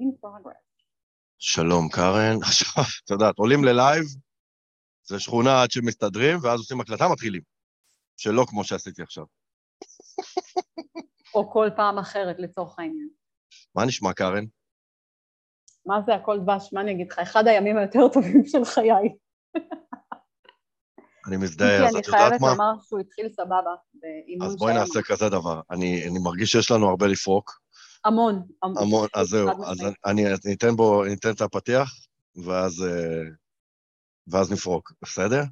in progress. שלום, קארן. עכשיו, את יודעת, עולים ללייב, זה שכונה עד שמסתדרים, ואז עושים הקלטה, מתחילים. שלא כמו שעשיתי עכשיו. או כל פעם אחרת לצורך העניין. מה נשמע, קארן? מה זה הכל דבש? מה אני אגיד לך? אחד הימים היותר טובים של חיי. אני מזדהה, אז את יודעת מה? אני חייבת לומר שהוא התחיל סבבה אז בואי נעשה כזה דבר. אני, אני מרגיש שיש לנו הרבה לפרוק. המון. המון, אז זהו. אז אני, אתן בו, אתן את הפתיח, ואז, אה, ואז נפרוק, בסדר?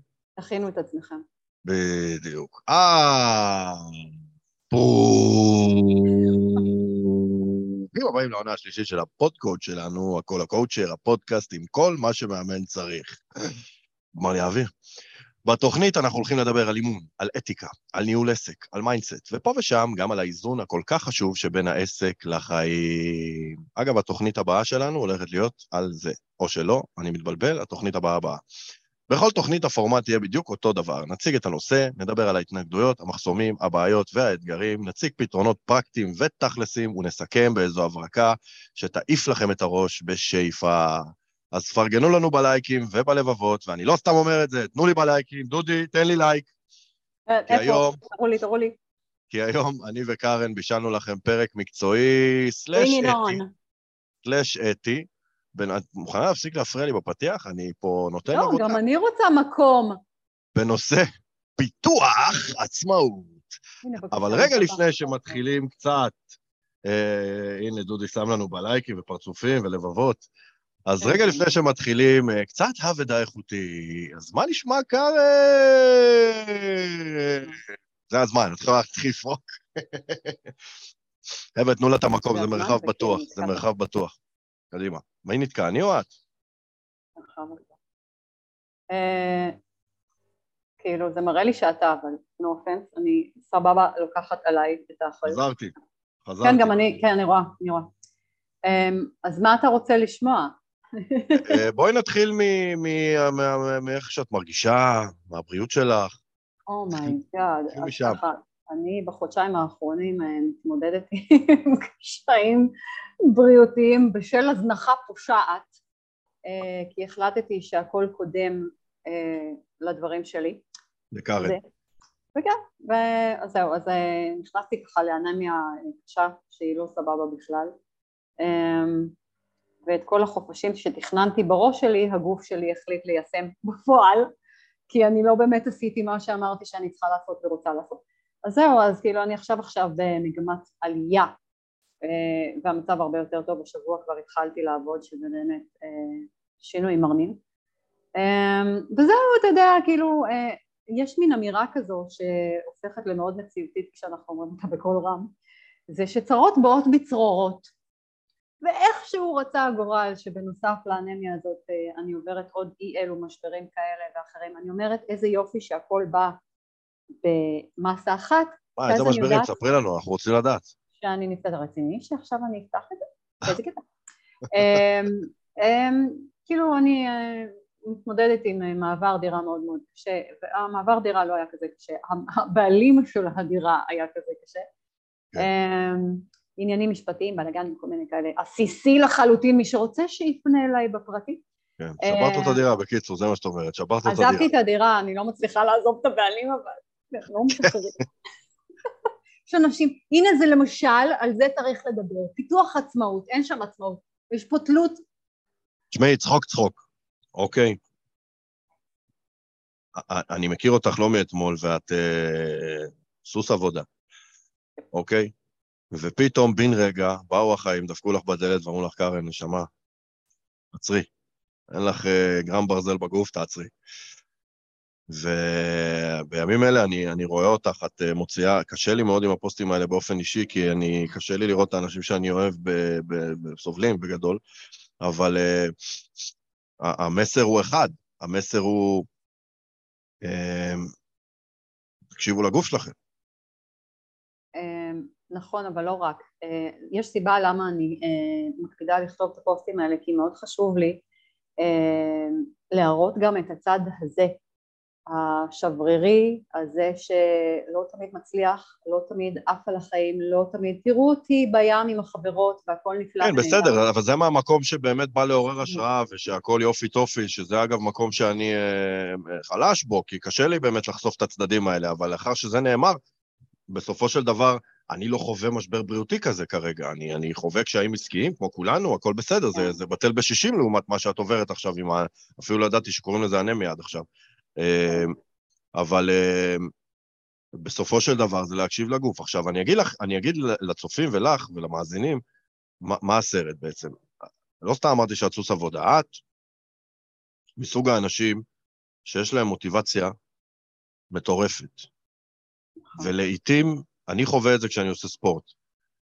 תכינו את עצמכם. בדיוק. אה... ברוכים הבאים לעונה השלישית של הפודקוד שלנו, הכל הקואוצ'ר, הפודקאסט עם כל מה שמאמן צריך. אמר לי האוויר. בתוכנית אנחנו הולכים לדבר על אימון, על אתיקה, על ניהול עסק, על mindset, ופה ושם גם על האיזון הכל כך חשוב שבין העסק לחיים. אגב, התוכנית הבאה שלנו הולכת להיות על זה. או שלא, אני מתבלבל, התוכנית הבאה הבאה. בכל תוכנית הפורמט יהיה בדיוק אותו דבר. נציג את הנושא, נדבר על ההתנגדויות, המחסומים, הבעיות והאתגרים, נציג פתרונות פרקטיים ותכלסים, ונסכם באיזו הברקה שתעיף לכם את הראש בשאיפה. אז פרגנו לנו בלייקים ובלבבות, ואני לא סתם אומר את זה, תנו לי בלייקים, דודי, תן לי לייק. כי היום... תראו לי, תראו לי. כי היום אני וקארן בישלנו לכם פרק מקצועי, סלאש אתי. סלאש אתי. את מוכנה להפסיק להפריע לי בפתיח? אני פה נותן לא, עבודה. לא, גם אני רוצה מקום. בנושא פיתוח עצמאות. אבל רגע לפני שמתחילים קצת, אה, הנה דודי שם לנו בלייקים ופרצופים ולבבות, אז כן. רגע לפני שמתחילים, אה, קצת האבדה איכותי, אז מה נשמע קארן? זה הזמן, את יכולה להתחיל לפרוק. חבר'ה, תנו לה את המקום, זה מרחב בטוח, זה מרחב בטוח. קדימה. מי נתקע, אני או את? אה, כאילו, זה מראה לי שאתה, אבל no offense, אני סבבה לוקחת עליי את האחריות. חזרתי, חזרתי. כן, גם אני, כן, אני רואה, אני רואה. אמ, אז מה אתה רוצה לשמוע? אה, בואי נתחיל מאיך שאת מרגישה, מהבריאות שלך. Oh my God, משם. אני בחודשיים האחרונים אה, מתמודדת עם קשיים בריאותיים בשל הזנחה פושעת, אה, כי החלטתי שהכל קודם לדברים שלי. לקארן. וכן, אז זהו, אז נכנסתי ככה לאנמיה קשה שהיא לא סבבה בכלל. ואת כל החופשים שתכננתי בראש שלי, הגוף שלי החליט ליישם בפועל, כי אני לא באמת עשיתי מה שאמרתי שאני צריכה לעשות ורוצה לעשות. אז זהו, אז כאילו אני עכשיו עכשיו במגמת עלייה, אה, והמצב הרבה יותר טוב, השבוע כבר התחלתי לעבוד, שזה באמת אה, שינוי מרנין. אה, וזהו, אתה יודע, כאילו, יש מין אמירה כזו שהופכת למאוד מציאותית כשאנחנו אומרים אותה בקול רם, זה שצרות באות בצרורות. ואיכשהו רצה הגורל שבנוסף לאנמיה הזאת אה, אני עוברת עוד אי אלו משברים כאלה ואחרים. אני אומרת איזה יופי שהכל בא במסה אחת. מה, איזה משברים? ספרי לנו, אנחנו רוצים לדעת. שאני נמצאת רציני, שעכשיו אני אפתח את זה? איזה קטע. אמ, אמ, כאילו אני אה, מתמודדת עם אה, מעבר דירה מאוד מאוד קשה, והמעבר דירה לא היה כזה קשה, הבעלים של הדירה היה כזה קשה. כן. עניינים משפטיים, בלאגנים, כל מיני כאלה, עסיסי לחלוטין, מי שרוצה שיפנה אליי בפרטי. כן, שברת את הדירה, בקיצור, זה מה שאת אומרת, שברת את הדירה. עזבתי את הדירה, אני לא מצליחה לעזוב את הבעלים, אבל לא משחררים. יש אנשים, הנה זה למשל, על זה צריך לדבר, פיתוח עצמאות, אין שם עצמאות, יש פה תלות. תשמעי, צחוק צחוק, אוקיי? אני מכיר אותך לא מאתמול, ואת אה, סוס עבודה, אוקיי? ופתאום בן רגע באו החיים, דפקו לך בדלת ואמרו לך, קארן, נשמה, עצרי. אין לך uh, גרם ברזל בגוף, תעצרי. ובימים אלה אני, אני רואה אותך, את uh, מוציאה, קשה לי מאוד עם הפוסטים האלה באופן אישי, כי אני, קשה לי לראות את האנשים שאני אוהב ב, ב, ב, סובלים בגדול, אבל uh, המסר הוא אחד, המסר הוא, uh, תקשיבו לגוף שלכם. נכון, אבל לא רק. אה, יש סיבה למה אני אה, מקפידה לכתוב את הפוסטים האלה, כי מאוד חשוב לי אה, להראות גם את הצד הזה השברירי, הזה שלא תמיד מצליח, לא תמיד עף על החיים, לא תמיד, תראו אותי בים עם החברות והכל נפלא. כן, בסדר, אבל זה מהמקום שבאמת בא לעורר השראה ושהכול יופי טופי, שזה אגב מקום שאני חלש בו, כי קשה לי באמת לחשוף את הצדדים האלה, אבל לאחר שזה נאמר, בסופו של דבר, אני לא חווה משבר בריאותי כזה כרגע, אני, אני חווה קשיים עסקיים, כמו כולנו, הכל בסדר, זה, כן. זה בטל בשישים לעומת מה שאת עוברת עכשיו עם ה... אפילו לא ידעתי שקוראים לזה אנמיה עד עכשיו. אה, אבל אה, בסופו של דבר זה להקשיב לגוף. עכשיו, אני אגיד, לך, אני אגיד לצופים ולך ולמאזינים מה, מה הסרט בעצם. לא סתם אמרתי שאת סוס עבודה, את מסוג האנשים שיש להם מוטיבציה מטורפת. ולעיתים, אני חווה את זה כשאני עושה ספורט,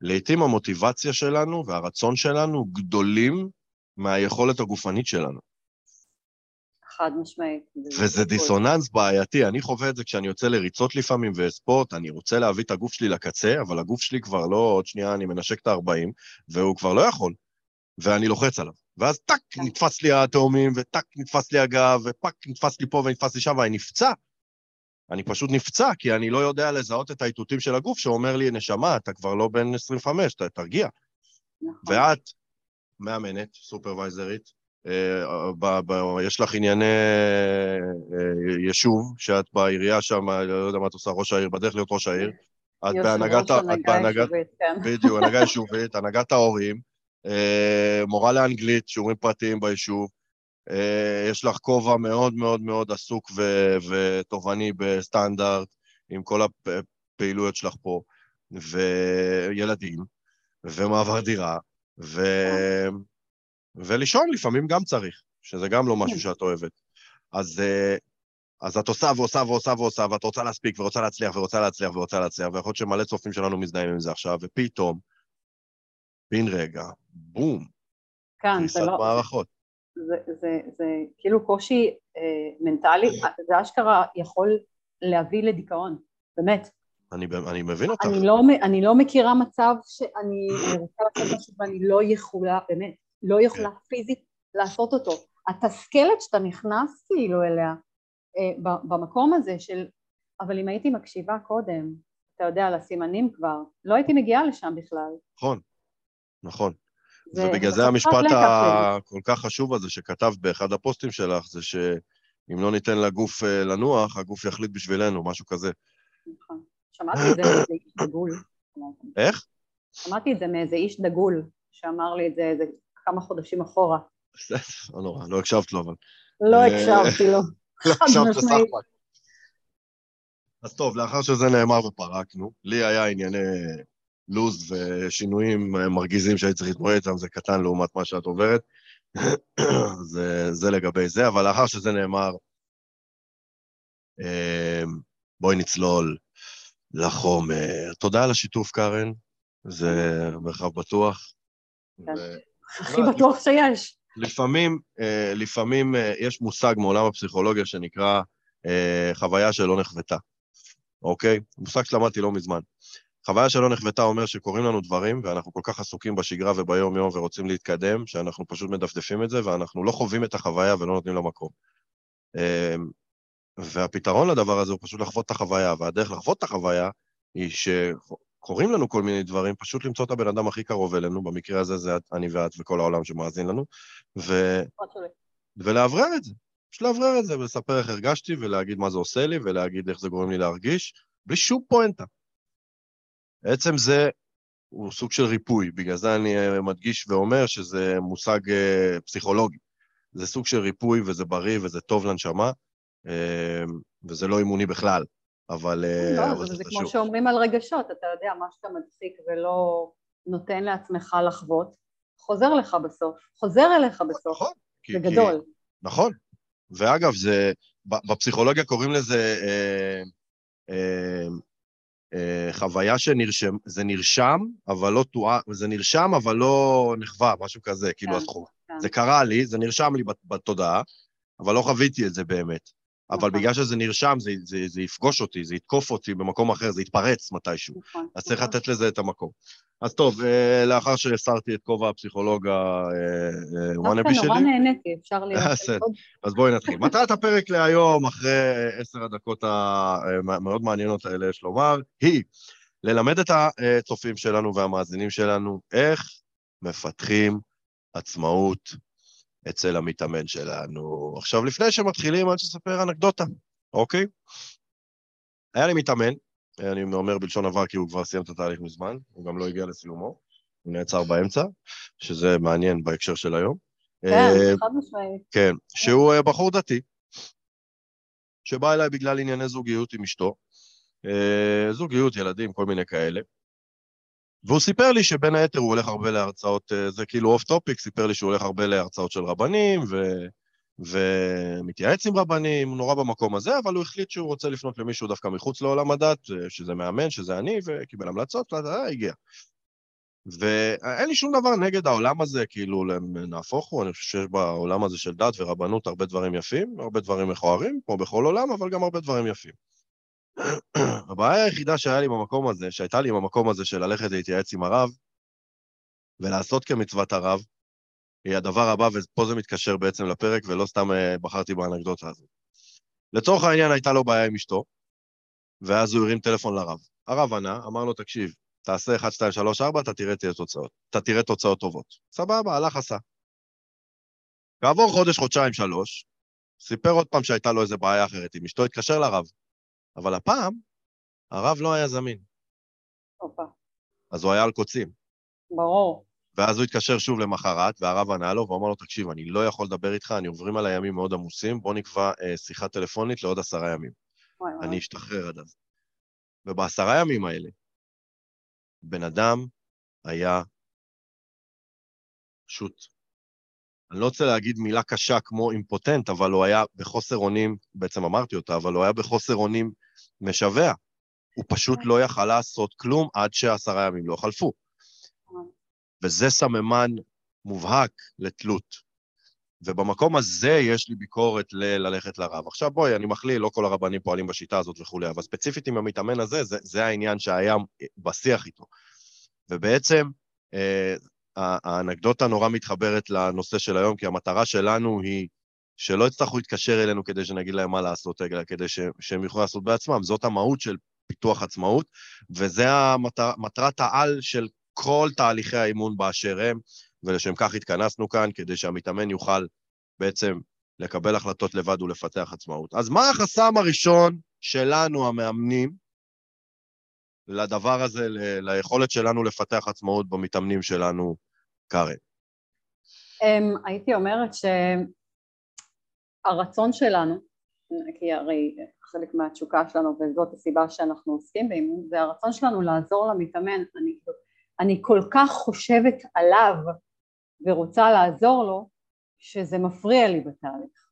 לעיתים המוטיבציה שלנו והרצון שלנו גדולים מהיכולת הגופנית שלנו. חד משמעית. וזה דיסוננס בעייתי, אני חווה את זה כשאני יוצא לריצות לפעמים וספורט, אני רוצה להביא את הגוף שלי לקצה, אבל הגוף שלי כבר לא, עוד שנייה אני מנשק את ה-40, והוא כבר לא יכול, ואני לוחץ עליו. ואז טאק, כן. נתפס לי התאומים, וטאק, נתפס לי הגב, ופאק, נתפס לי פה ונתפס לי שם, ואני נפצע. אני פשוט נפצע, כי אני לא יודע לזהות את האיתותים של הגוף שאומר לי, נשמה, אתה כבר לא בן 25, תרגיע. נכון. ואת מאמנת, סופרוויזרית, אה, יש לך ענייני אה, יישוב, שאת בעירייה שם, לא יודע מה את עושה, ראש העיר, בדרך להיות ראש העיר. את בהנהגת, את בהנהגת, כן. בדיוק, הנהגה יישובית, הנהגת ההורים, אה, מורה לאנגלית, שיעורים פרטיים ביישוב. יש לך כובע מאוד מאוד מאוד עסוק ותובעני בסטנדרט, עם כל הפעילויות שלך פה, וילדים, ומעבר דירה, ו... ולישון לפעמים גם צריך, שזה גם לא משהו כן. שאת אוהבת. אז, אה, אז את עושה ועושה ועושה ועושה, ואת רוצה להספיק ורוצה להצליח ורוצה להצליח ורוצה להצליח, ויכול להיות שמלא צופים שלנו מזדהים עם זה עכשיו, ופתאום, בן רגע, בום, כן, זה לא... מערכות. זה, זה, זה, כאילו קושי אה, מנטלי, זה אשכרה יכול להביא לדיכאון, באמת. אני, אני מבין אותך. אני לא, אני לא מכירה מצב שאני רוצה לעשות משהו ואני לא יכולה, באמת. לא יכולה כן. פיזית לעשות אותו. התסכלת שאתה נכנס כאילו אליה אה, במקום הזה של אבל אם הייתי מקשיבה קודם, אתה יודע, לסימנים כבר, לא הייתי מגיעה לשם בכלל. נכון, נכון. ובגלל זה המשפט הכל כך חשוב הזה שכתבת באחד הפוסטים שלך, זה שאם לא ניתן לגוף אה, לנוח, הגוף יחליט בשבילנו, משהו כזה. נכון. שמעתי את זה מאיזה איש דגול. איך? שמעתי את זה מאיזה איש דגול, שאמר לי את זה איזה כמה חודשים אחורה. לא נורא, לא הקשבת לו, אבל... לא אה, הקשבתי לו. לא הקשבת לסחמן. אז טוב, לאחר שזה נאמר ופרקנו, לי היה ענייני לו"ז ושינויים מרגיזים שהייתי צריך להתמודד איתם, זה קטן לעומת מה שאת עוברת. זה, זה לגבי זה, אבל לאחר שזה נאמר, אה, בואי נצלול לחומר. תודה על השיתוף, קארן, זה מרחב בטוח. כן. הכי בטוח שיש. לפעמים, אה, לפעמים אה, יש מושג מעולם הפסיכולוגיה שנקרא אה, חוויה שלא נחוותה, אוקיי? מושג שלמדתי לא מזמן. חוויה שלא נחוותה אומר שקורים לנו דברים, ואנחנו כל כך עסוקים בשגרה וביום-יום ורוצים להתקדם, שאנחנו פשוט מדפדפים את זה, ואנחנו לא חווים את החוויה ולא נותנים לה מקום. והפתרון לדבר הזה הוא פשוט לחוות את החוויה, והדרך לחוות את החוויה היא קורים לנו כל מיני דברים, פשוט למצוא את הבן אדם הכי קרוב אלינו, במקרה הזה זה אני ואת וכל העולם שמאזין לנו, ו... ולאוורר את זה. פשוט לאוורר את זה ולספר איך הרגשתי ולהגיד מה זה עושה לי ולהגיד איך זה גורם לי להרגיש, בלי שום פואנטה. עצם זה הוא סוג של ריפוי, בגלל זה אני אה, מדגיש ואומר שזה מושג אה, פסיכולוגי. זה סוג של ריפוי וזה בריא וזה טוב לנשמה, אה, וזה לא אימוני בכלל. אבל... לא, אבל זה, זה כמו שאומרים על רגשות, אתה יודע, מה שאתה מדחיק ולא נותן לעצמך לחוות, חוזר לך בסוף, חוזר אליך בסוף, נכון, זה כי, גדול. כי, נכון, ואגב, זה, בפסיכולוגיה קוראים לזה אה, אה, חוויה שנרשם, זה נרשם, אבל לא תואר, זה נרשם, אבל לא נחווה, משהו כזה, כאילו כן, הסכום. כן. זה קרה לי, זה נרשם לי בתודעה, אבל לא חוויתי את זה באמת. אבל נכון. בגלל שזה נרשם, זה, זה, זה יפגוש אותי, זה יתקוף אותי במקום אחר, זה יתפרץ מתישהו. נכון. אז צריך נכון. לתת לזה את המקום. אז טוב, אה, לאחר שהסרתי את כובע הפסיכולוג הוואנאבי דווקא נורא שלי, נהניתי, אפשר בסדר. להיות עוד אז בואי נתחיל. מטרת הפרק להיום, אחרי עשר הדקות המאוד מעניינות האלה, יש לומר, היא ללמד את הצופים שלנו והמאזינים שלנו איך מפתחים עצמאות אצל המתאמן שלנו. עכשיו, לפני שמתחילים, אני רוצה לספר אנקדוטה, אוקיי? היה לי מתאמן, אני אומר בלשון עבר כי הוא כבר סיים את התהליך מזמן, הוא גם לא הגיע לסיומו, הוא נעצר באמצע, שזה מעניין בהקשר של היום. אה, כן, חד משמעית. כן, שהוא אה, בחור דתי, שבא אליי בגלל ענייני זוגיות עם אשתו, אה, זוגיות, ילדים, כל מיני כאלה. והוא סיפר לי שבין היתר הוא הולך הרבה להרצאות, אה, זה כאילו off topic, סיפר לי שהוא הולך הרבה להרצאות של רבנים, ו... ומתייעץ עם רבנים, הוא נורא במקום הזה, אבל הוא החליט שהוא רוצה לפנות למישהו דווקא מחוץ לעולם הדת, אה, שזה מאמן, שזה אני, וקיבל המלצות, אה, הגיע. ואין לי שום דבר נגד העולם הזה, כאילו, נהפוך הוא, אני חושב שיש בעולם הזה של דת ורבנות הרבה דברים יפים, הרבה דברים מכוערים, כמו בכל עולם, אבל גם הרבה דברים יפים. הבעיה היחידה שהיה לי במקום הזה, שהייתה לי במקום הזה של ללכת להתייעץ עם הרב, ולעשות כמצוות הרב, היא הדבר הבא, ופה זה מתקשר בעצם לפרק, ולא סתם אה, בחרתי באנקדוטה הזאת. לצורך העניין הייתה לו בעיה עם אשתו, ואז הוא הרים טלפון לרב. הרב ענה, אמר לו, תקשיב, תעשה 1, 2, 3, 4, אתה תראה תוצאות. אתה תראה תוצאות טובות. סבבה, הלך עשה. כעבור חודש, חודשיים, שלוש, סיפר עוד פעם שהייתה לו איזה בעיה אחרת עם אשתו, התקשר לרב. אבל הפעם, הרב לא היה זמין, הופה, אז הוא היה על קוצים. ברור. ואז הוא התקשר שוב למחרת, והרב ענה לו, ואמר לו, תקשיב, אני לא יכול לדבר איתך, אני עוברים על הימים מאוד עמוסים, בוא נקבע אה, שיחה טלפונית לעוד עשרה ימים. וואי וואי. אני אשתחרר עד אז. ובעשרה ימים האלה, בן אדם היה פשוט, אני לא רוצה להגיד מילה קשה כמו אימפוטנט, אבל הוא היה בחוסר אונים, בעצם אמרתי אותה, אבל הוא היה בחוסר אונים משווע. הוא פשוט לא יכל לעשות כלום עד שעשרה ימים לא חלפו. וזה סממן מובהק לתלות. ובמקום הזה יש לי ביקורת ל- ללכת לרב. עכשיו בואי, אני מכליל, לא כל הרבנים פועלים בשיטה הזאת וכולי, אבל ספציפית עם המתאמן הזה, זה, זה העניין שהיה בשיח איתו. ובעצם, אה, האנקדוטה נורא מתחברת לנושא של היום, כי המטרה שלנו היא שלא יצטרכו להתקשר אלינו כדי שנגיד להם מה לעשות, אלא כדי ש, שהם יוכלו לעשות בעצמם. זאת המהות של פיתוח עצמאות, וזה מטרת העל של כל תהליכי האימון באשר הם, ולשם כך התכנסנו כאן, כדי שהמתאמן יוכל בעצם לקבל החלטות לבד ולפתח עצמאות. אז מה החסם הראשון שלנו, המאמנים, לדבר הזה, ל- ליכולת שלנו לפתח עצמאות במתאמנים שלנו, קארן? אמ, הייתי אומרת שהרצון שלנו, כי הרי חלק מהתשוקה שלנו וזאת הסיבה שאנחנו עוסקים באימון, זה הרצון שלנו לעזור למתאמן. אני, אני כל כך חושבת עליו ורוצה לעזור לו, שזה מפריע לי בתהליך.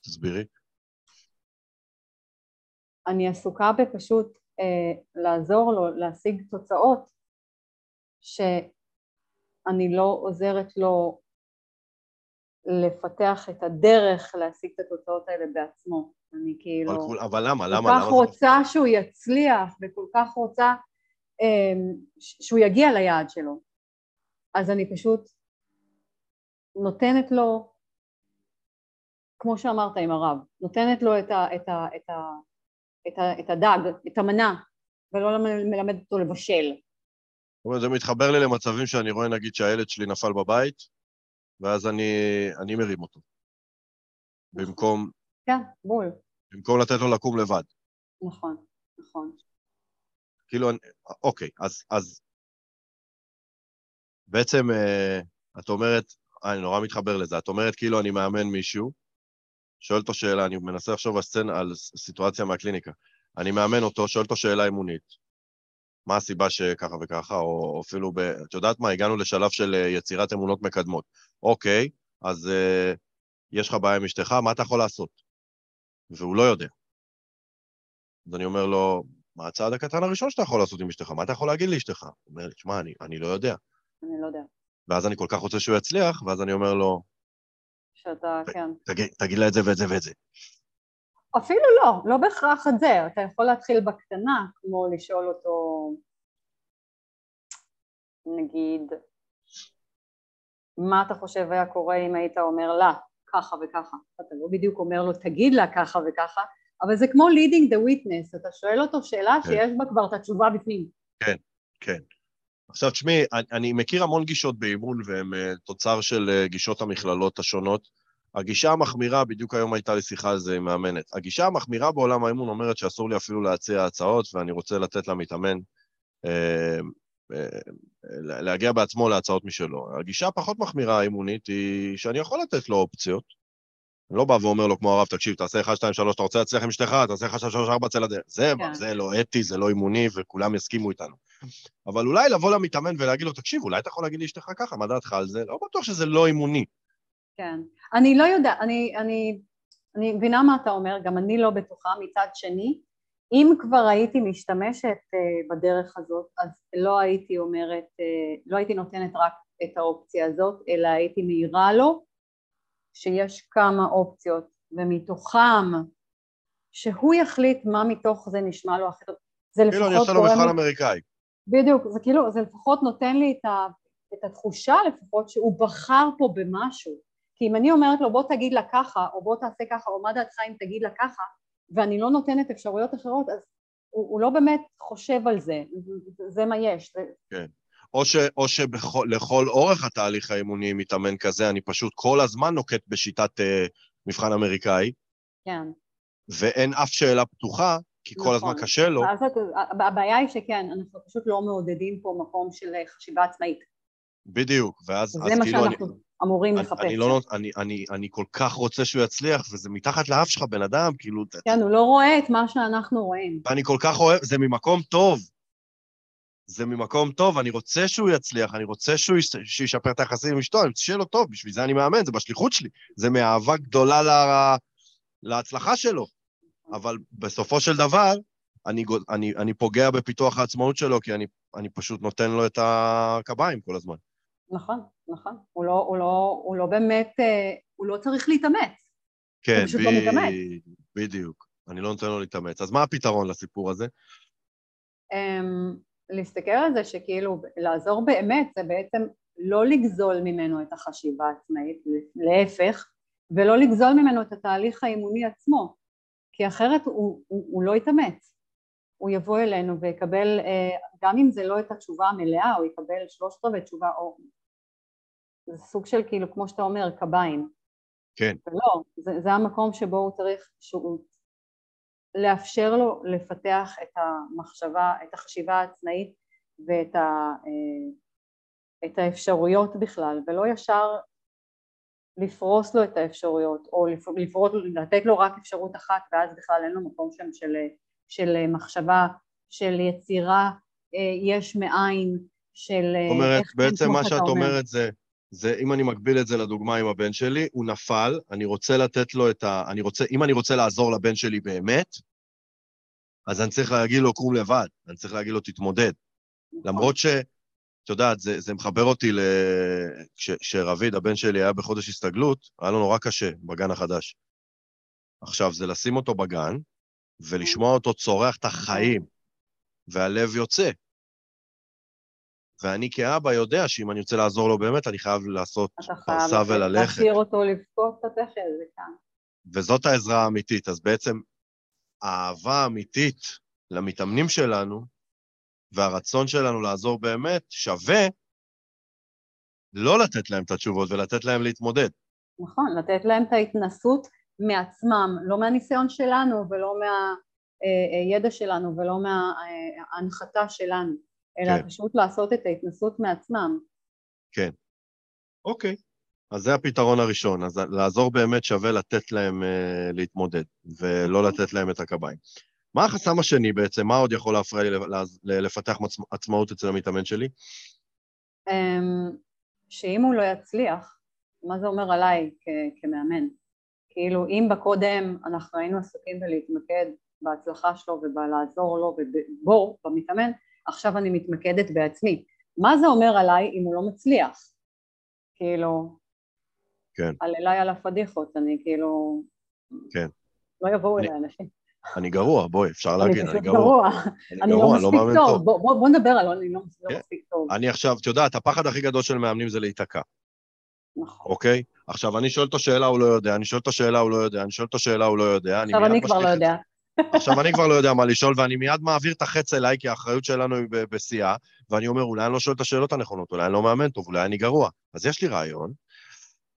תסבירי. אני עסוקה בפשוט לעזור לו להשיג תוצאות שאני לא עוזרת לו לפתח את הדרך להשיג את התוצאות האלה בעצמו. אני כאילו... אבל, אבל למה? למה? כל כך למה רוצה שהוא יצליח וכל כך רוצה אה, שהוא יגיע ליעד שלו. אז אני פשוט נותנת לו, כמו שאמרת עם הרב, נותנת לו את, ה, את, ה, את, ה, את, ה, את הדג, את המנה, ולא מלמדת אותו לבשל. זאת אומרת, זה מתחבר לי למצבים שאני רואה, נגיד, שהילד שלי נפל בבית, ואז אני, אני מרים אותו. במקום, כן, בול. במקום לתת לו לקום לבד. נכון, נכון. כאילו, אני- אוקיי, אז, אז בעצם אה, את אומרת, אה, אני נורא מתחבר לזה, את אומרת כאילו אני מאמן מישהו, שואל אותו שאלה, אני מנסה לחשוב על סצנה, על סיטואציה מהקליניקה. אני מאמן אותו, שואל אותו שאלה אמונית. מה הסיבה שככה וככה, או אפילו ב... את יודעת מה, הגענו לשלב של אה, יצירת אמונות מקדמות. אוקיי, אז אה, יש לך בעיה עם אשתך, מה אתה יכול לעשות? והוא לא יודע. אז אני אומר לו, מה הצעד הקטן הראשון שאתה יכול לעשות עם אשתך? מה אתה יכול להגיד לאשתך? הוא אומר לי, שמע, אני, אני לא יודע. אני לא יודעת. ואז אני כל כך רוצה שהוא יצליח, ואז אני אומר לו, שאתה, כן. תגיד, תגיד לה את זה ואת זה ואת זה. אפילו לא, לא בהכרח את זה, אתה יכול להתחיל בקטנה, כמו לשאול אותו, נגיד, מה אתה חושב היה קורה אם היית אומר לה ככה וככה, אתה לא בדיוק אומר לו תגיד לה ככה וככה, אבל זה כמו leading the witness, אתה שואל אותו שאלה כן. שיש בה כבר את התשובה בפנים. כן, כן. עכשיו תשמעי, אני, אני מכיר המון גישות באימון והן uh, תוצר של uh, גישות המכללות השונות. הגישה המחמירה, בדיוק היום הייתה לי שיחה על זה עם מאמנת, הגישה המחמירה בעולם האימון אומרת שאסור לי אפילו להציע הצעות ואני רוצה לתת למתאמן אה, אה, להגיע בעצמו להצעות משלו. הגישה הפחות מחמירה האימונית היא שאני יכול לתת לו אופציות. אני לא בא ואומר לו כמו הרב, תקשיב, תעשה 1, 2, 3, אתה רוצה להצליח עם אשתך, תעשה 1, 2, 3, 4, צא לדרך. זה, כן. זה לא אתי, זה לא אימוני, וכולם יסכימו איתנו. אבל אולי לבוא למתאמן ולהגיד לו, תקשיב, אולי אתה יכול להגיד לאשתך ככה, מה דעתך על זה? לא בטוח שזה לא אימוני. כן. אני לא יודעת, אני, אני, אני מבינה מה אתה אומר, גם אני לא בטוחה. מצד שני, אם כבר הייתי משתמשת uh, בדרך הזאת, אז לא הייתי אומרת, uh, לא הייתי נותנת רק את האופציה הזאת, אלא הייתי מעירה לו שיש כמה אופציות, ומתוכם שהוא יחליט מה מתוך זה נשמע לו הכי טוב. זה לפחות... כאילו אני עושה לו מבחן אמריקאי. בדיוק, זה כאילו, זה לפחות נותן לי את, ה, את התחושה לפחות שהוא בחר פה במשהו. כי אם אני אומרת לו בוא תגיד לה ככה, או בוא תעשה ככה, או מה דעתך אם תגיד לה ככה, ואני לא נותנת אפשרויות אחרות, אז הוא, הוא לא באמת חושב על זה, זה, זה מה יש. כן. או, ש, או שלכל אורך התהליך האימוני מתאמן כזה, אני פשוט כל הזמן נוקט בשיטת uh, מבחן אמריקאי. כן. ואין אף שאלה פתוחה, כי נכון. כל הזמן נכון. קשה לו. הבעיה היא שכן, אנחנו פשוט לא מעודדים פה מקום של חשיבה עצמאית. בדיוק, ואז זה מה כאילו שאנחנו אני, אמורים אני, לחפש. אני, לא, אני, אני, אני כל כך רוצה שהוא יצליח, וזה מתחת לאף שלך, בן אדם, כאילו... כן, הוא לא רואה את מה שאנחנו רואים. ואני כל כך אוהב, זה ממקום טוב. זה ממקום טוב, אני רוצה שהוא יצליח, אני רוצה שהוא שישפר את היחסים עם אשתו, אני רוצה שיהיה לו טוב, בשביל זה אני מאמן, זה בשליחות שלי. זה מאהבה גדולה לה, להצלחה שלו. אבל בסופו של דבר, אני, אני, אני פוגע בפיתוח העצמאות שלו, כי אני, אני פשוט נותן לו את הקביים כל הזמן. נכון, נכון. הוא לא, הוא לא, הוא לא באמת, אה, הוא לא צריך להתאמץ. כן, הוא פשוט ב... לא מתאמץ. בדיוק. אני לא נותן לו להתאמץ. אז מה הפתרון לסיפור הזה? Um, להסתכל על זה שכאילו לעזור באמת זה בעצם לא לגזול ממנו את החשיבה העצמאית, להפך, ולא לגזול ממנו את התהליך האימוני עצמו, כי אחרת הוא, הוא, הוא לא יתאמץ. הוא יבוא אלינו ויקבל, אה, גם אם זה לא את התשובה המלאה, הוא יקבל שלושת רבעי תשובה, או זה סוג של כאילו, כמו שאתה אומר, קביים. כן. ולא, זה, זה המקום שבו הוא צריך, שהוא, לאפשר לו לפתח את המחשבה, את החשיבה העצמאית ואת ה, אה, את האפשרויות בכלל, ולא ישר לפרוס לו את האפשרויות, או לפרוס, לתת לו רק אפשרות אחת ואז בכלל אין לו מקום שם של, של מחשבה, של יצירה אה, יש מאין, של... זאת אומרת, בעצם מה שאת אומר. אומרת זה, זה אם אני מקביל את זה לדוגמה עם הבן שלי, הוא נפל, אני רוצה לתת לו את ה... אני רוצה, אם אני רוצה לעזור לבן שלי באמת, אז אני צריך להגיד לו, קום לבד, אני צריך להגיד לו, תתמודד. נכון. למרות ש... את יודעת, זה, זה מחבר אותי ל... כשרביד, הבן שלי, היה בחודש הסתגלות, היה לו נורא קשה בגן החדש. עכשיו, זה לשים אותו בגן, ולשמוע אותו צורח את החיים, והלב יוצא. ואני כאבא יודע שאם אני רוצה לעזור לו באמת, אני חייב לעשות פרסה וללכת. אתה חייב להשאיר אותו לבכות את התכף, זה כאן. וזאת העזרה האמיתית. אז בעצם האהבה האמיתית למתאמנים שלנו, והרצון שלנו לעזור באמת, שווה לא לתת להם את התשובות ולתת להם להתמודד. נכון, לתת להם את ההתנסות מעצמם, לא מהניסיון שלנו ולא מהידע שלנו ולא מההנחתה שלנו. אלא כן. פשוט לעשות את ההתנסות מעצמם. כן. אוקיי. אז זה הפתרון הראשון. אז לעזור באמת שווה לתת להם uh, להתמודד, ולא אוקיי. לתת להם את הקביים. מה החסם השני בעצם? מה עוד יכול להפריע לי לפתח עצמאות אצל המתאמן שלי? Um, שאם הוא לא יצליח, מה זה אומר עליי כמאמן? כאילו, אם בקודם אנחנו היינו עסוקים בלהתמקד בהצלחה שלו ובלעזור לו ובו, במתאמן, עכשיו אני מתמקדת בעצמי. מה זה אומר עליי אם הוא לא מצליח? כאילו, כן. על אליי על הפדיחות, אני כאילו... כן. לא יבואו אליי אנשים. אני גרוע, בואי, אפשר להגיד, אני גרוע. אני לא גרוע, אני לא מאמן טוב. בוא- נדבר על אני לא כן. מספיק טוב. אני עכשיו, את יודעת, הפחד הכי גדול של מאמנים זה להיתקע, נכון. אוקיי? עכשיו, אני שואל אותו שאלה, הוא לא יודע, אני שואל אותו שאלה, הוא לא יודע, אני שואל אותו שאלה, הוא לא יודע. עכשיו אני כבר לא את. יודע. עכשיו אני כבר לא יודע מה לשאול, ואני מיד מעביר את החץ אליי, כי האחריות שלנו היא בשיאה, ואני אומר, אולי אני לא שואל את השאלות הנכונות, אולי אני לא מאמן טוב, אולי אני גרוע. אז יש לי רעיון,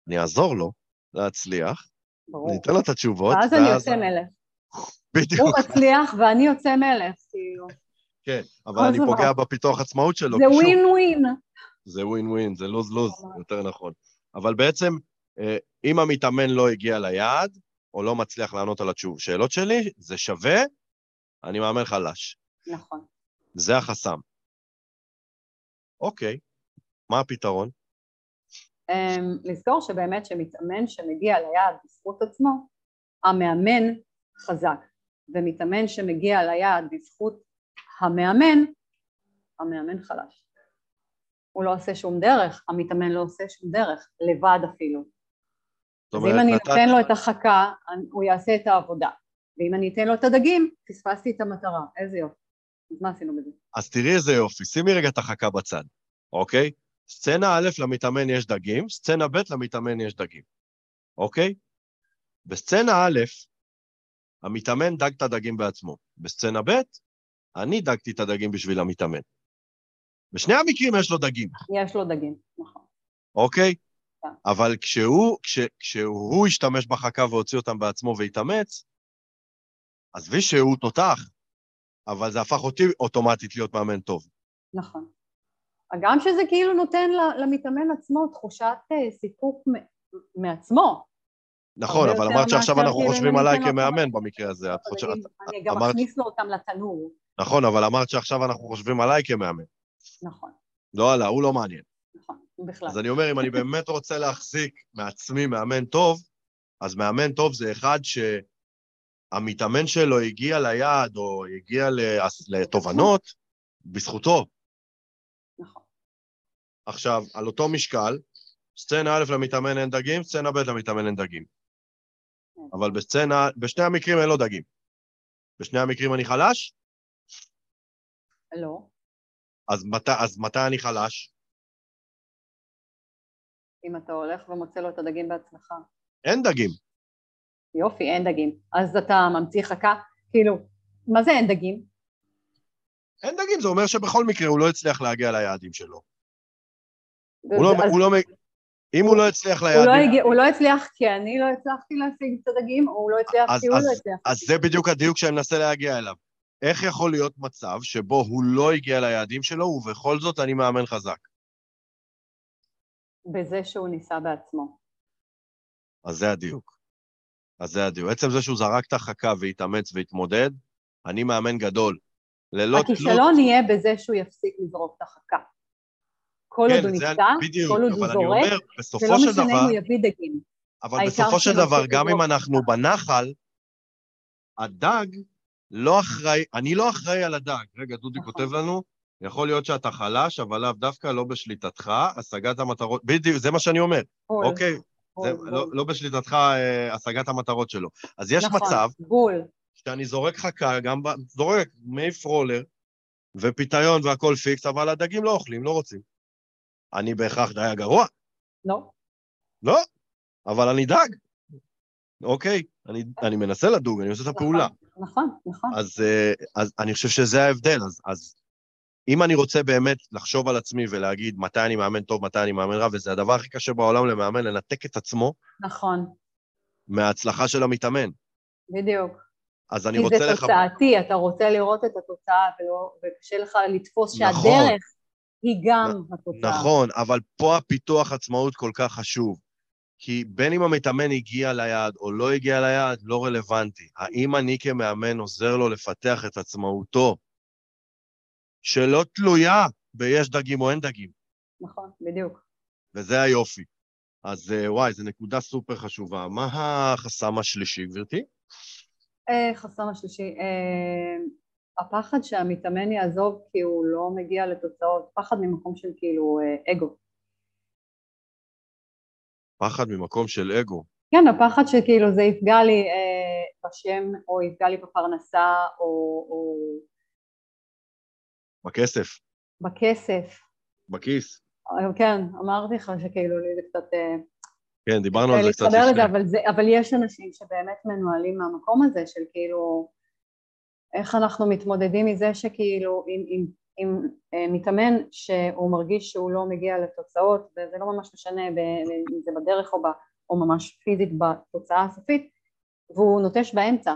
אני אעזור לו להצליח, ברור. אני אתן לו את התשובות, ואז אני יוצא מלך. בדיוק, הוא מצליח ואני יוצא מלך, כאילו. כן, אבל אני. פוגע בפיתוח עצמאות שלו. זה ווין ווין. זה ווין ווין, זה לוז לוז. יותר נכון. אבל בעצם, אה, אם המתאמן לא הגיע ליעד, או לא מצליח לענות על התשוב שאלות שלי, זה שווה, אני מאמן חלש. נכון. זה החסם. אוקיי, מה הפתרון? אמ, לזכור שבאמת שמתאמן שמגיע ליעד בזכות עצמו, המאמן חזק, ומתאמן שמגיע ליעד בזכות המאמן, המאמן חלש. הוא לא עושה שום דרך, המתאמן לא עושה שום דרך, לבד אפילו. אז אם אני נתת- נותן לו את החכה, הוא יעשה את העבודה. ואם אני אתן לו את הדגים, פספסתי את המטרה. איזה יופי. אז מה עשינו בזה? אז תראי איזה יופי, שימי רגע את החכה בצד, אוקיי? סצנה א', למתאמן יש דגים, סצנה ב', למתאמן יש דגים, אוקיי? בסצנה א', המתאמן דג את הדגים בעצמו. בסצנה ב', אני דגתי את הדגים בשביל המתאמן. בשני המקרים יש לו דגים, יש לו דגים, נכון. אוקיי? כן. אבל כשהוא, כש, כשהוא השתמש בחכה והוציא אותם בעצמו והתאמץ, עזבי שהוא תותח, אבל זה הפך אותי אוטומטית להיות מאמן טוב. נכון. גם שזה כאילו נותן למתאמן עצמו תחושת אה, סיפוק מעצמו. נכון, אבל אמרת שעכשיו אנחנו חושבים עליי כמאמן במקרה הזה. את חושבת- הדגים, אני גם אכניס לו אותם לתנור. נכון, אבל אמרת שעכשיו אנחנו חושבים עליי כמאמן. נכון, לא עלה, הוא לא מעניין. נכון, בכלל. אז אני אומר, אם אני באמת רוצה להחזיק מעצמי מאמן טוב, אז מאמן טוב זה אחד שהמתאמן שלו הגיע ליעד או הגיע לתובנות בזכותו. נכון. עכשיו, על אותו משקל, סצנה א' למתאמן אין דגים, סצנה ב' למתאמן אין דגים. אבל בסצנה, בשני המקרים אין לו דגים. בשני המקרים אני חלש, לא, אז מת, אז מתי אני חלש? אם אתה הולך ומוצא לו את הדגים בעצמך. אין דגים. יופי, אין דגים. אז אתה ממציא חכה? כאילו, מה זה אין דגים? אין דגים, זה אומר שבכל מקרה הוא לא הצליח להגיע ליעדים שלו. הוא לא, אז הוא לא, אם הוא לא הצליח הוא לא ליעדים, הוא לא הצליח כי אני לא הצלחתי להשיג את הדגים, או הוא לא הצליח אז- כי הוא אז- לא הצליח. אז זה בדיוק הדיוק שאני מנסה להגיע אליו. איך יכול להיות מצב שבו הוא לא הגיע ליעדים שלו, ובכל זאת אני מאמן חזק? בזה שהוא ניסה בעצמו. אז זה הדיוק. אז זה הדיוק. עצם זה שהוא זרק את החכה והתאמץ והתמודד, אני מאמן גדול. ללא תלות... הכישלון יהיה בזה שהוא יפסיק לזרוק את החכה. כל כן, עוד הוא בדיוק, כל עוד הוא זורק, זה לא משנה אם הוא יביא דגים. אבל בסופו של דבר, גם אם אנחנו. בנחל, הדג לא אחראי, אני לא אחראי על הדג. רגע, דודי נכון. כותב לנו, יכול להיות שאתה חלש, אבל לאו דווקא לא בשליטתך, השגת המטרות, בדיוק, זה מה שאני אומר, בול, אוקיי? בול, זה בול. לא, לא בשליטתך אה, השגת המטרות שלו. אז יש נכון, מצב בול. שאני זורק חכה, גם. זורק מעיף רולר ופיתיון והכל פיקס, אבל הדגים לא אוכלים, לא רוצים. אני בהכרח דייג גרוע? לא, לא, אבל אני דג. אוקיי, אני, אני מנסה לדוג, אני עושה את הפעולה. נכון, נכון. אז, אה, אז אני חושב שזה ההבדל. אז, אז אם אני רוצה באמת לחשוב על עצמי ולהגיד מתי אני מאמן טוב, מתי אני מאמן רע, וזה הדבר הכי קשה בעולם למאמן, לנתק את עצמו נכון, מההצלחה של המתאמן. בדיוק. אז אני כי רוצה זה לך... תוצאתי, אתה רוצה לראות את התוצאה, ולא- וקשה לך לתפוס נכון. שהדרך היא גם התוצאה. נכון, אבל פה הפיתוח עצמאות כל כך חשוב. כי בין אם המתאמן הגיע ליעד או לא הגיע ליעד, לא רלוונטי. האם אני כמאמן עוזר לו לפתח את עצמאותו, שלא תלויה ביש דגים או אין דגים, נכון, בדיוק. וזה היופי. אז אה, וואי, זו נקודה סופר חשובה. מה החסם השלישי, גברתי? אה, חסם השלישי, אה, הפחד שהמתאמן יעזוב כי הוא לא מגיע לתוצאות, פחד ממקום של כאילו אה, אגו. פחד ממקום של אגו. כן, הפחד שכאילו זה יפגע לי אה, בשם, או יפגע לי בפרנסה, או, או בכסף, בכסף. בכיס. אה, כן, אמרתי לך שכאילו לי זה קצת... אה, כן, דיברנו על זה קצת לפני. אבל, זה, אבל יש אנשים שבאמת מנוהלים מהמקום הזה של כאילו, איך אנחנו מתמודדים מזה שכאילו, אם, אם, אם אה, מתאמן שהוא מרגיש שהוא לא מגיע לתוצאות, וזה לא ממש משנה אם זה בדרך או, ב, או ממש פיזית בתוצאה הסופית, והוא נוטש באמצע.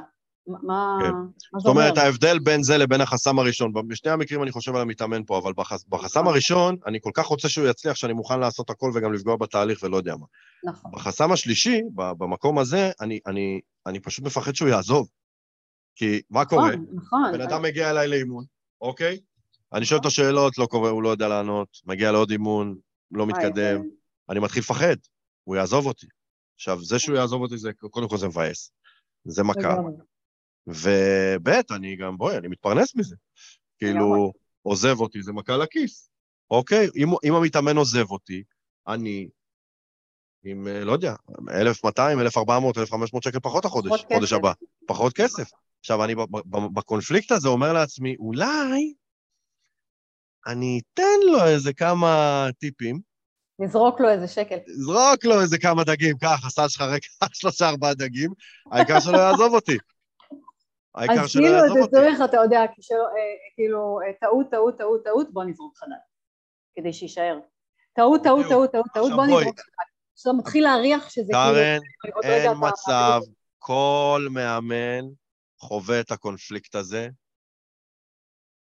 מה, כן. מה זאת זה אומר? אומרת, ההבדל בין זה לבין החסם הראשון, בשני המקרים אני חושב על המתאמן פה, אבל בחס, בחסם הראשון, אני כל כך רוצה שהוא יצליח, שאני מוכן לעשות הכל וגם לפגוע בתהליך ולא יודע מה. נכון. בחסם השלישי, במקום הזה, אני, אני, אני פשוט מפחד שהוא יעזוב. כי מה קורה? נכון, נכון. בן אדם מגיע אליי לאימון, אוקיי? אני שואל אותו שאלות, לא קורה, הוא לא יודע לענות, מגיע לעוד אימון, לא מתקדם, אני מתחיל לפחד, הוא יעזוב אותי. עכשיו, זה שהוא יעזוב אותי, זה, קודם כל זה מבאס. זה מכה. וב' אני גם, בואי, אני מתפרנס מזה. כאילו, עוזב אותי, זה מכה לכיס, אוקיי? אם, אם המתאמן עוזב אותי, אני עם, אה, לא יודע, 1,200, 1,400, 1,500 שקל פחות החודש, חודש. הבא. פחות כסף. עכשיו, אני בקונפליקט הזה אומר לעצמי, אולי אני אתן לו איזה כמה טיפים, נזרוק לו איזה שקל. זרוק לו איזה כמה דגים, קח, הסל שלך ריק, שלושה ארבעה דגים, העיקר שלא יעזוב אותי. העיקר אז שלא כאילו יעזוב זה אותי. צריך, אתה יודע, כשלא- אה, כאילו, אה, טעות, טעות, טעות, טעות, בוא נזרוק חדש, כדי שיישאר. טעות, טעות. טעות, טעות, טעות, בוא. נזרוק חדש. עכשיו מתחיל להריח שזה כאילו... עוד לא אין מצב, כל מאמן חווה את הקונפליקט הזה,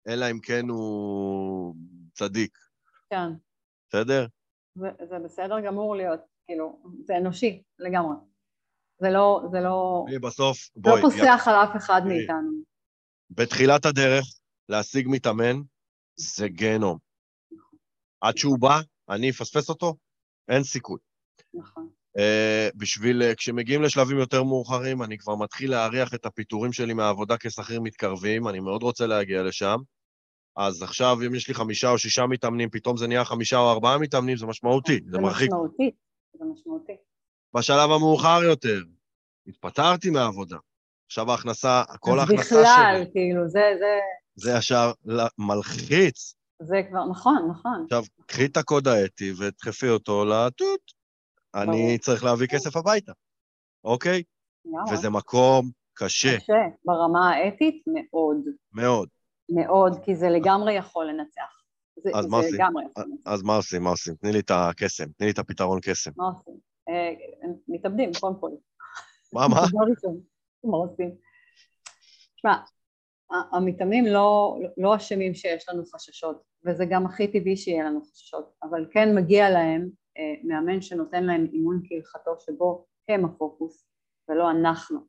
אלא אם כן הוא צדיק, כן, בסדר? זה- זה בסדר גמור להיות, כאילו, זה אנושי לגמרי. זה לא, זה לא, בסוף, לא בואי, פוסח על אף אחד תראי. מאיתנו. בתחילת הדרך, להשיג מתאמן זה גיהנום. עד שהוא בא, אני אפספס אותו, אין סיכוי. נכון. Uh, בשביל, uh, כשמגיעים לשלבים יותר מאוחרים, אני כבר מתחיל להריח את הפיטורים שלי מהעבודה כשכיר מתקרבים, אני מאוד רוצה להגיע לשם. אז עכשיו, אם יש לי חמישה או שישה מתאמנים, פתאום זה נהיה חמישה או ארבעה מתאמנים, זה משמעותי, זה מרחיק. משמעותי, זה משמעותי. בשלב המאוחר יותר, התפטרתי מהעבודה. עכשיו ההכנסה, כל ההכנסה בכלל, שלי, כאילו, זה, זה, זה ישר מלחיץ. זה כבר, נכון, נכון. עכשיו, קחי את הקוד האתי ודחפי אותו לתות. אני. צריך להביא כסף הביתה, אוקיי? וזה מקום קשה קשה, ברמה האתית מאוד, מאוד. מאוד, כי זה לגמרי יכול לנצח. זה, אז זה מה עושים? לגמרי יכול לנצח. אז מה עושים? מה עושים? תני לי את הקסם, תני לי את הפתרון קסם. מה עושים? אה, מתאבדים, קודם כל. מה, מה? מה עושים? תשמע, המתאמנים לא, לא אשמים שיש לנו חששות, וזה גם הכי טבעי שיהיה לנו חששות, אבל כן מגיע להם מאמן שנותן להם אימון כהלכתו שבו הם הפוקוס ולא אנחנו.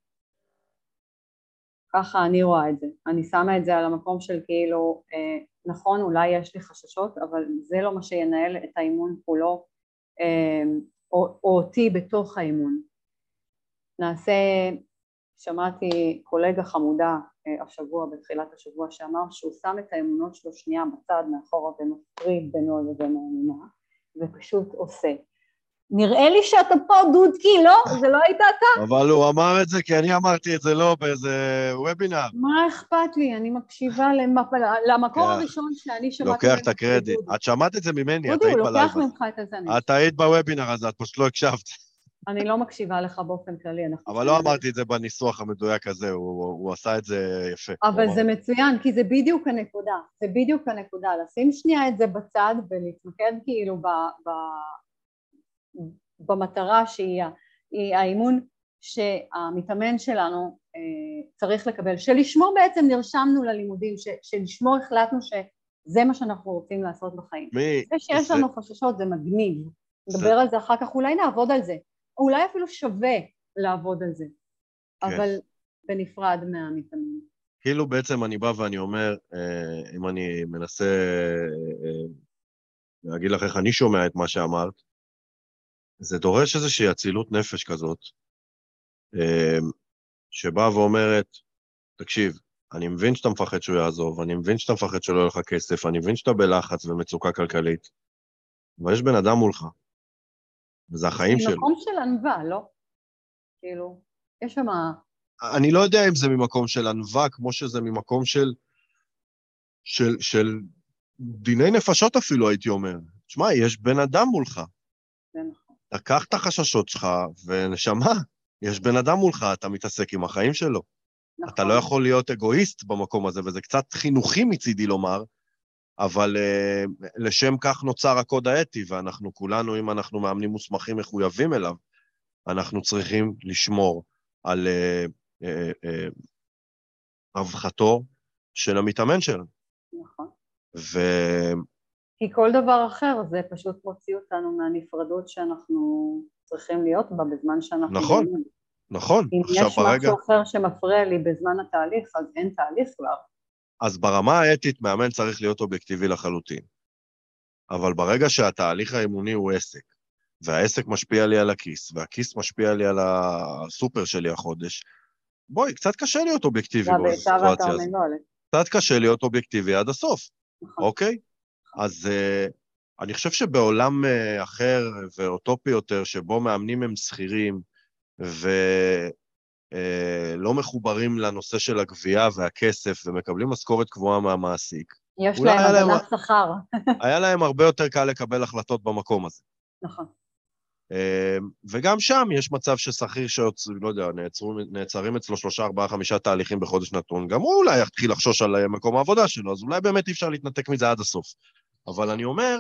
ככה אני רואה את זה. אני שמה את זה על המקום של כאילו, אה, נכון, אולי יש לי חששות, אבל זה לא מה שינהל את האימון כולו, אה, או, או אותי בתוך האימון. נעשה, שמעתי קולגה חמודה אה, השבוע, בתחילת השבוע, שאמר שהוא שם את האמונות שלו שנייה בצד מאחורה ומפריד בינו לבין האמונה, ופשוט עושה. נראה לי שאתה פה דודקי, לא? זה לא היית אתה? אבל הוא אמר את זה כי אני אמרתי את זה לא באיזה וובינר. מה אכפת לי? אני מקשיבה. למקור לוקח- הראשון שאני שמעתי... לוקח את הקרדיט. את שמעת את זה ממני, את דודי, היית הוא בלייב לוקח הזה. ממך את הזה. אני- את היית בוובינר הזה, את פשוט לא הקשבת. אני לא מקשיבה לך באופן כללי. אנחנו אבל לא אמרתי את זה בניסוח המדויק הזה, הוא הוא עשה את זה יפה. אבל זה מצוין, כי זה בדיוק הנקודה, זה בדיוק הנקודה, לשים שנייה את זה בצד ולהתמקד כאילו ב, ב, במטרה שהיא האימון שהמתאמן שלנו אה, צריך לקבל, שלשמו בעצם נרשמנו ללימודים, ש, שלשמו החלטנו שזה מה שאנחנו רוצים לעשות בחיים. מי... זה שיש זה- לנו חששות זה מגניב, זה- נדבר על זה אחר כך, אולי נעבוד על זה, אולי אפילו שווה לעבוד על זה, כן. אבל בנפרד מהמתאמן. כאילו בעצם אני בא ואני אומר, אה, אם אני מנסה אה, להגיד לך איך אני שומע את מה שאמרת, זה דורש איזושהי אצילות נפש כזאת, אה, שבאה ואומרת, תקשיב, אני מבין שאתה מפחד שהוא יעזוב, אני מבין שאתה מפחד שלא יהיה לך כסף, אני מבין שאתה בלחץ ומצוקה כלכלית, אבל יש בן אדם מולך, וזה החיים זה שלו. מקום של ענווה, לא? כאילו, יש שם... אני לא יודע אם זה ממקום של ענווה, כמו שזה ממקום של, של, של דיני נפשות אפילו, הייתי אומר. תשמע, יש בן אדם מולך. זה נכון. לקח את החששות שלך, ונשמה, יש בן אדם מולך, אתה מתעסק עם החיים שלו. נכון. אתה לא יכול להיות אגואיסט במקום הזה, וזה קצת חינוכי מצידי לומר, אבל uh, לשם כך נוצר הקוד האתי, ואנחנו כולנו, אם אנחנו מאמנים מוסמכים מחויבים אליו, אנחנו צריכים לשמור על uh, uh, uh, רווחתו של המתאמן שלנו. נכון. ו... כי כל דבר אחר זה פשוט מוציא אותנו מהנפרדות שאנחנו צריכים להיות בה בזמן שאנחנו... נכון. נכון, אם יש ברגע... משהו אחר שמפריע לי בזמן התהליך, אז אין תהליך כבר. אז ברמה האתית, מאמן צריך להיות אובייקטיבי לחלוטין. אבל ברגע שהתהליך האימוני הוא עסק, והעסק משפיע לי על הכיס, והכיס משפיע לי על הסופר שלי החודש, בואי, קצת קשה להיות אובייקטיבי בסיטואציה הזאת. קצת קשה להיות אובייקטיבי עד הסוף, נכון. אוקיי? אז uh, אני חושב שבעולם uh, אחר ואוטופי יותר, שבו מאמנים הם שכירים ולא מחוברים לנושא של הגבייה והכסף ומקבלים משכורת קבועה מהמעסיק, יש להם הגנת שכר. היה להם הרבה יותר קל לקבל החלטות במקום הזה. נכון. אה, וגם שם יש מצב ששכיר שיוצא, לא יודע, נעצרו, נעצרים אצלו שלושה, ארבעה, חמישה תהליכים בחודש נתון, גם הוא אולי יתחיל לחשוש על אה, מקום העבודה שלו, אז אולי באמת אי אפשר להתנתק מזה עד הסוף. אבל אני אומר,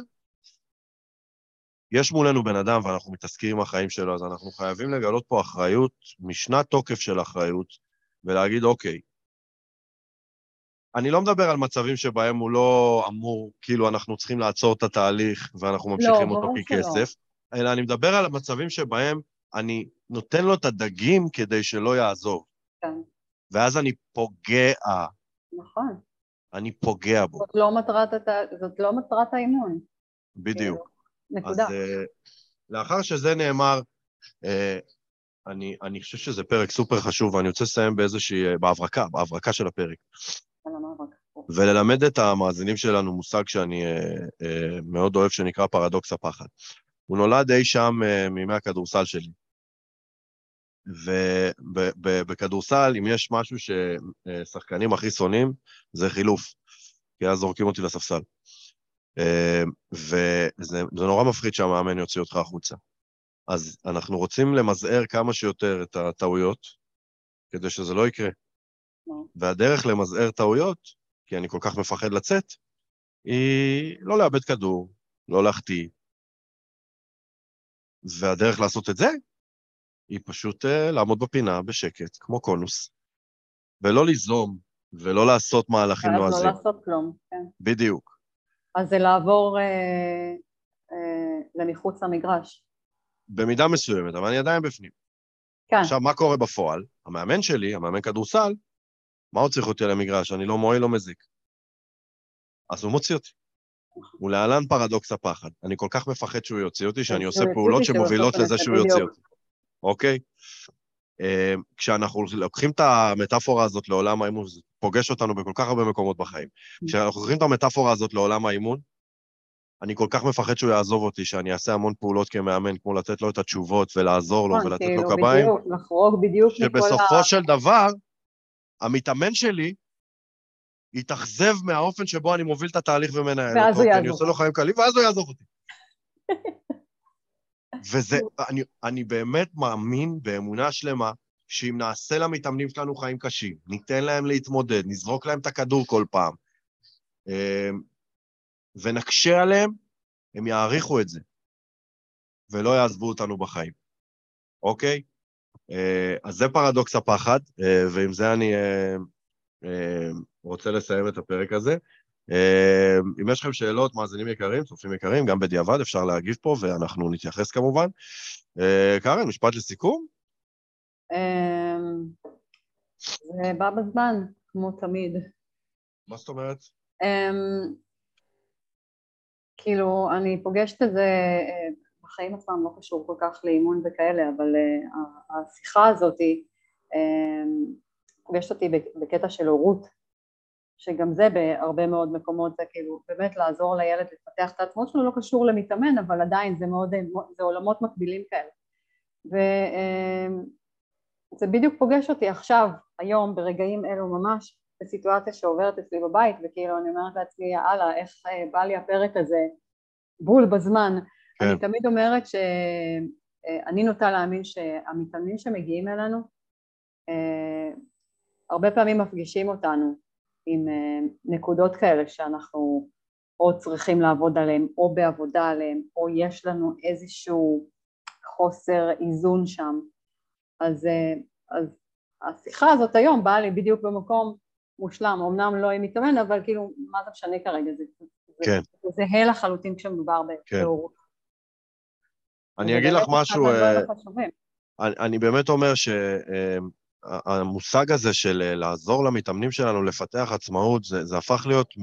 יש מולנו בן אדם ואנחנו מתעסקים עם החיים שלו, אז אנחנו חייבים לגלות פה אחריות, משנת תוקף של אחריות, ולהגיד, אוקיי, אני לא מדבר על מצבים שבהם הוא לא אמור, כאילו אנחנו צריכים לעצור את התהליך ואנחנו ממשיכים אותו ברור ככסף, אלא אני מדבר על מצבים שבהם אני נותן לו את הדגים כדי שלא יעזוב. כן. ואז אני פוגע, נכון. אני פוגע בו, זאת לא מטרת. זאת לא מטרת האימון. בדיוק. כאילו, נקודה. uh, לאחר שזה נאמר, uh, אני, אני חושב שזה פרק סופר חשוב, ואני רוצה לסיים באיזושהי, אה, בהברקה, בהברקה של הפרק. על המאבק. וללמד את המאזינים שלנו מושג שאני אה, אה, מאוד אוהב, שנקרא פרדוקס הפחד. הוא נולד אי שם אה, מימי הכדורסל שלי. ובכדורסל, אם יש משהו ששחקנים הכי שונאים, זה חילוף, כי אז זורקים אותי לספסל. וזה זה נורא מפחיד שהמאמן יוציא אותך החוצה. אז אנחנו רוצים למזער כמה שיותר את הטעויות, כדי שזה לא יקרה. והדרך למזער טעויות, כי אני כל כך מפחד לצאת, היא לא לאבד כדור, לא להחטיא. והדרך לעשות את זה, היא פשוט uh, לעמוד בפינה בשקט, כמו קונוס, ולא ליזום, ולא לעשות מהלכים ואז לא נועזים. לעשות כלום, כן. בדיוק. אז זה לעבור אה, אה, למחוץ למגרש. במידה מסוימת, אבל אני עדיין בפנים. כן, עכשיו, מה קורה בפועל? המאמן שלי, המאמן כדורסל, מה הוא צריך אותי על המגרש? אני לא מועיל, לא מזיק. אז הוא מוציא אותי. הוא להלן פרדוקס הפחד. אני כל כך מפחד שהוא יוציא אותי, שאני עושה פעולות שמובילות לזה שהוא יוציא. אותי, אוקיי? אה, כשאנחנו לוקחים את המטאפורה הזאת לעולם האימון, זה פוגש אותנו בכל כך הרבה מקומות בחיים. כשאנחנו לוקחים את המטאפורה הזאת לעולם האימון, אני כל כך מפחד שהוא יעזוב אותי, שאני אעשה המון פעולות כמאמן, כמו לתת לו את התשובות ולעזור לו נכון, ולתת כאילו, לו קביים, בדיוק, לחרוג בדיוק מכל שבסופו ה... של דבר, המתאמן שלי יתאכזב מהאופן שבו אני מוביל את התהליך ומנהל ואז אותו, הוא כי אני יעזוב. עושה לו חיים קלים, ואז הוא יעזוב אותי. וזה, אני, אני באמת מאמין באמונה שלמה, שאם נעשה למתאמנים שלנו חיים קשים, ניתן להם להתמודד, נזרוק להם את הכדור כל פעם, אה, ונקשה עליהם, הם יעריכו את זה, ולא יעזבו אותנו בחיים, אוקיי? אה, אז זה פרדוקס הפחד, אה, ועם זה אני אה, רוצה לסיים את הפרק הזה. אם יש לכם שאלות, מאזינים יקרים, צופים יקרים, גם בדיעבד אפשר להגיב פה, ואנחנו נתייחס כמובן. קארן, משפט לסיכום? אמ, זה בא בזמן, כמו תמיד. מה זאת אומרת? אמ, כאילו, אני פוגשת את זה אה, בחיים עצמם, לא קשור כל כך לאימון וכאלה, אבל אה, השיחה הזאת, אמ, פוגשת אותי בק- בקטע של הורות, שגם זה בהרבה מאוד מקומות זה כאילו באמת לעזור לילד לפתח את העצמאות שלו לא קשור למתאמן אבל עדיין זה מאוד, זה עולמות מקבילים כאלה וזה בדיוק פוגש אותי עכשיו, היום, ברגעים אלו ממש בסיטואציה שעוברת אצלי בבית וכאילו אני אומרת לעצמי יאללה איך אה, בא לי הפרק הזה? בול בזמן. כן. אני תמיד אומרת שאני נוטה להאמין שהמתאמנים שמגיעים אלינו אה, הרבה פעמים מפגישים אותנו עם אה, נקודות כאלה שאנחנו או צריכים לעבוד עליהן או בעבודה עליהן או יש לנו איזשהו חוסר איזון שם אז, אז השיחה הזאת היום באה לי בדיוק במקום מושלם, אמנם לא עם מתאמן, אבל כאילו, מה זה משנה כרגע? זה, כן. זה, זה זהה לחלוטין כשמדובר בהורות. כן. אני אגיד לך משהו, אה, אני, אני באמת אומר שהמושג אה, הזה של אה, לעזור למתאמנים שלנו לפתח עצמאות, זה, זה הפך להיות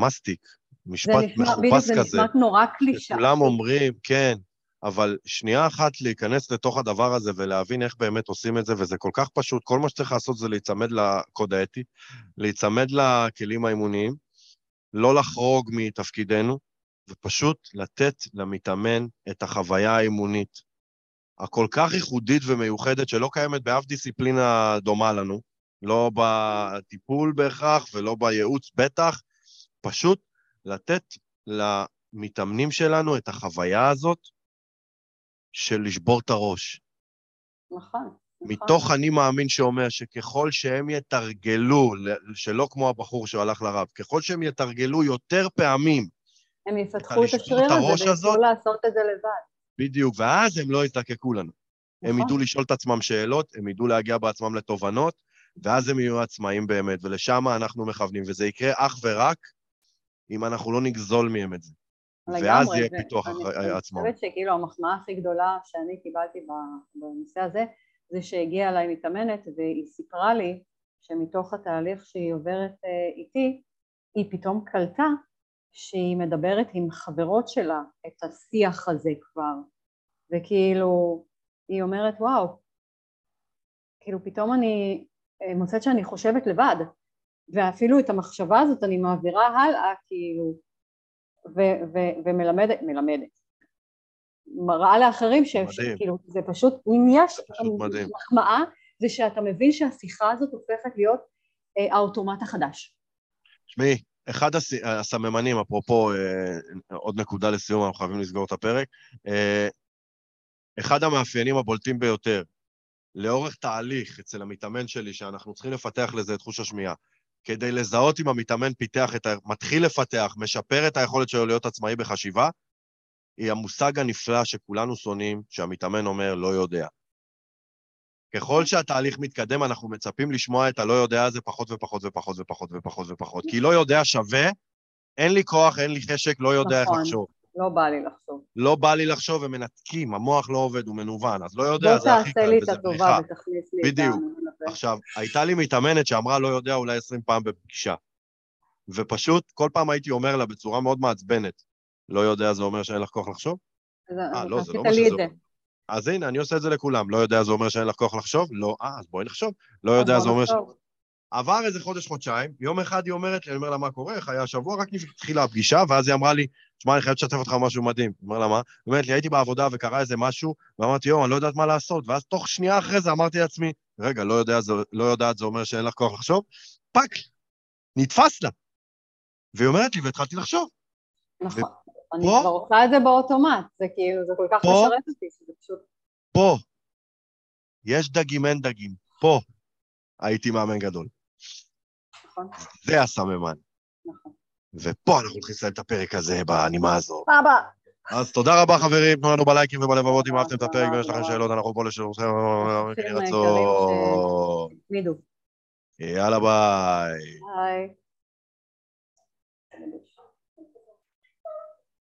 מסטיק, משפט מחופש כזה. זה נשמע נורא קלישה. כולם אומרים, כן, אבל שנייה אחת להיכנס לתוך הדבר הזה ולהבין איך באמת עושים את זה, וזה כל כך פשוט, כל מה שצריך לעשות זה להיצמד לקוד האתי, להיצמד לכלים האימוניים, לא לחרוג מתפקידנו, ופשוט לתת למתאמן את החוויה האימונית הכל כך ייחודית ומיוחדת, שלא קיימת באף דיסציפלינה דומה לנו, לא בטיפול בהכרח ולא בייעוץ בטח, פשוט לתת למתאמנים שלנו את החוויה הזאת, של לשבור את הראש. נכון. מתוך נכון. אני מאמין שאומר שככל שהם יתרגלו, שלא כמו הבחור שהלך לרב, ככל שהם יתרגלו יותר פעמים, הם יפתחו את השריר הזה ויוכלו לעשות את זה לבד. בדיוק, ואז הם לא יזדקקו לנו. נכון. הם ידעו לשאול את עצמם שאלות, הם ידעו להגיע בעצמם לתובנות, ואז הם יהיו עצמאים באמת, ולשם אנחנו מכוונים, וזה יקרה אך ורק אם אנחנו לא נגזול מהם את זה. ואז יהיה פיתוח עצמו. אני חושבת שכאילו המחמאה הכי גדולה שאני קיבלתי בנושא הזה, זה שהגיעה אליי מתאמנת והיא סיפרה לי שמתוך התהליך שהיא עוברת אה, איתי, היא פתאום קלטה שהיא מדברת עם חברות שלה את השיח הזה כבר, וכאילו היא אומרת וואו, כאילו פתאום אני אה, מוצאת שאני חושבת לבד, ואפילו את המחשבה הזאת אני מעבירה הלאה, כאילו ו- ו- ומלמדת, מלמדת, מראה לאחרים שכאילו זה פשוט, אם יש מחמאה, זה שאתה מבין שהשיחה הזאת הופכת להיות אה, האוטומט החדש. תשמעי, אחד הס... הסממנים, אפרופו אה, עוד נקודה לסיום, אנחנו חייבים לסגור את הפרק, אה, אחד המאפיינים הבולטים ביותר לאורך תהליך אצל המתאמן שלי, שאנחנו צריכים לפתח לזה את חוש השמיעה, כדי לזהות אם המתאמן פיתח את ה... מתחיל לפתח, משפר את היכולת שלו להיות עצמאי בחשיבה, היא המושג הנפלא שכולנו שונאים, שהמתאמן אומר, לא יודע. ככל שהתהליך מתקדם, אנחנו מצפים לשמוע את הלא יודע הזה פחות ופחות ופחות ופחות ופחות ופחות. כי לא יודע שווה, אין לי כוח, אין לי חשק, לא יודע נכון, איך לחשוב. לא בא לי לחשוב. לא בא לי לחשוב, הם מנתקים, המוח לא עובד, הוא מנוון, אז לא יודע, זה הכי קל, וזה בריחה. בדיוק. עכשיו, הייתה לי מתאמנת שאמרה לא יודע אולי עשרים פעם בפגישה. ופשוט כל פעם הייתי אומר לה בצורה מאוד מעצבנת, לא יודע זה אומר שאין לך כוח לחשוב? אה, לא, זה לא מה שזה אומר. אז הנה, אני עושה את זה לכולם. לא יודע זה אומר שאין לך כוח לחשוב? לא, אה, אז בואי נחשוב. לא יודע זה אומר ש... עבר איזה חודש-חודשיים, יום אחד היא אומרת לי, אני אומר לה, מה קורה? איך היה השבוע? רק התחילה הפגישה, ואז היא אמרה לי, תשמע, אני חייבת לשתף אותך במשהו מדהים. אני אומר לה, מה? היא אומרת לי, הייתי בעבודה וקרה איזה משהו, ואמרתי, יואו, אני לא יודעת מה לעשות. ואז תוך שנייה אחרי זה אמרתי לעצמי, רגע, לא, יודע, זה, לא יודעת זה אומר שאין לך כוח לחשוב? פאק, נתפס לה. והיא אומרת לי, והתחלתי לחשוב. נכון. אני כבר עושה את זה באוטומט, זה כאילו, זה כל כך משרת אותי, שזה פשוט... פה, יש דגים, אין דגים. פה הייתי מאמן גדול. נכון. זה הסממן. נכון. ופה אנחנו לסיים את הפרק הזה בנימה הזו. סבבה. אז תודה רבה חברים, תנו לנו בלייקים ובלבבות אם אהבתם את הפרק ויש לכם שאלות, אנחנו פה לשירותכם. יאללה ביי. ביי.